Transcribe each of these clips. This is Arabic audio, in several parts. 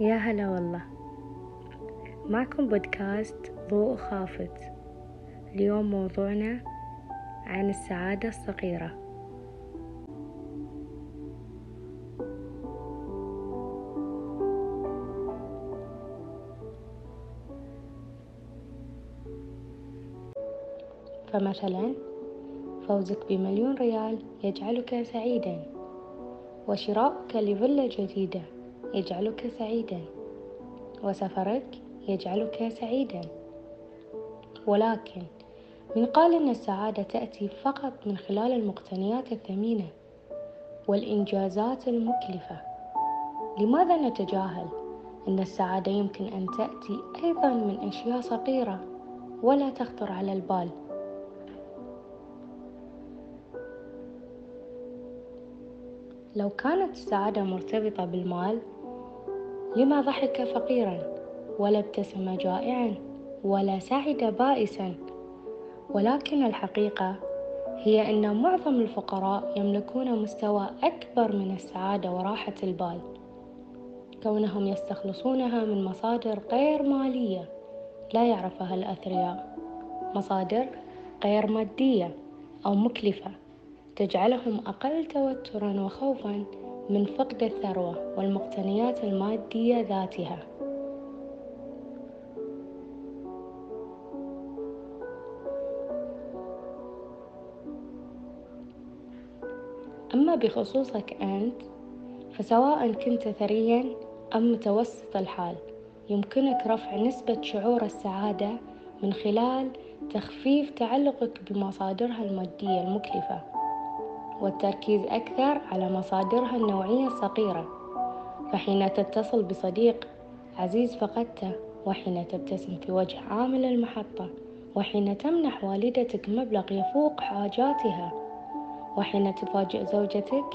يا هلا والله. معكم بودكاست ضوء خافت. اليوم موضوعنا عن السعادة الصغيرة. فمثلا فوزك بمليون ريال يجعلك سعيدا وشراؤك لفيلا جديدة. يجعلك سعيدا وسفرك يجعلك سعيدا. ولكن من قال إن السعادة تأتي فقط من خلال المقتنيات الثمينة والإنجازات المكلفة. لماذا نتجاهل إن السعادة يمكن أن تأتي أيضا من أشياء صغيرة ولا تخطر على البال؟ لو كانت السعادة مرتبطة بالمال لما ضحك فقيرا ولا ابتسم جائعا ولا سعد بائسا. ولكن الحقيقة هي أن معظم الفقراء يملكون مستوى أكبر من السعادة وراحة البال. كونهم يستخلصونها من مصادر غير مالية لا يعرفها الأثرياء. مصادر غير مادية أو مكلفة تجعلهم أقل توترا وخوفا من فقد الثروة والمقتنيات المادية ذاتها. أما بخصوصك أنت فسواء كنت ثريا أم متوسط الحال يمكنك رفع نسبة شعور السعادة من خلال تخفيف تعلقك بمصادرها المادية المكلفة. والتركيز أكثر على مصادرها النوعية الصغيرة فحين تتصل بصديق عزيز فقدته وحين تبتسم في وجه عامل المحطة وحين تمنح والدتك مبلغ يفوق حاجاتها وحين تفاجئ زوجتك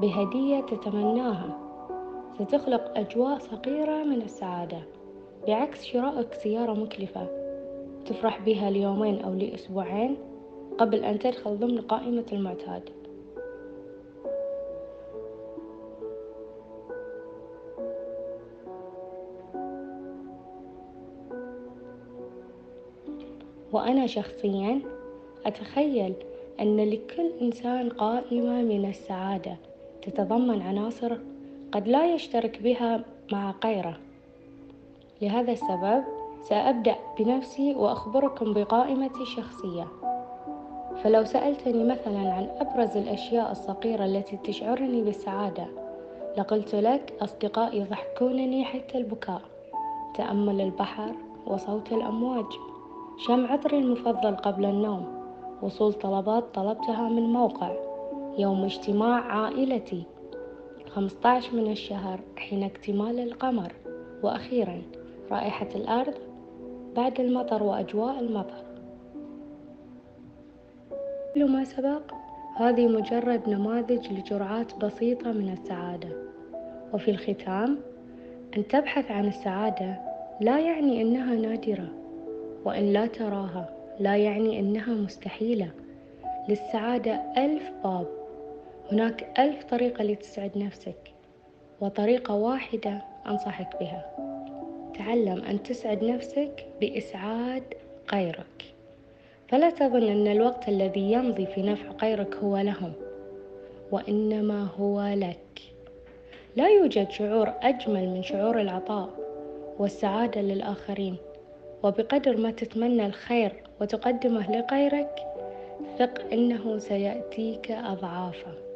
بهدية تتمناها. ستخلق أجواء صغيرة من السعادة بعكس شرائك سيارة مكلفة تفرح بها ليومين أو لأسبوعين قبل أن تدخل ضمن قائمة المعتاد. وأنا شخصيا أتخيل أن لكل إنسان قائمة من السعادة تتضمن عناصر قد لا يشترك بها مع غيره. لهذا السبب سأبدأ بنفسي وأخبركم بقائمتي الشخصية. فلو سألتني مثلا عن أبرز الأشياء الصغيرة التي تشعرني بالسعادة لقلت لك أصدقائي يضحكونني حتى البكاء تأمل البحر وصوت الأمواج. شم عطري المفضل قبل النوم وصول طلبات طلبتها من موقع يوم اجتماع عائلتي. 15 من الشهر حين اكتمال القمر. وأخيرا رائحة الأرض بعد المطر وأجواء المطر. كل ما سبق هذه مجرد نماذج لجرعات بسيطة من السعادة. وفي الختام أن تبحث عن السعادة لا يعني أنها نادرة. وإن لا تراها لا يعني أنها مستحيلة. للسعادة ألف باب. هناك ألف طريقة لتسعد نفسك وطريقة واحدة أنصحك بها. تعلم أن تسعد نفسك بإسعاد غيرك. فلا تظن أن الوقت الذي يمضي في نفع غيرك هو لهم وإنما هو لك. لا يوجد شعور أجمل من شعور العطاء والسعادة للآخرين. وبقدر ما تتمنى الخير وتقدمه لغيرك ثق إنه سيأتيك اضعافه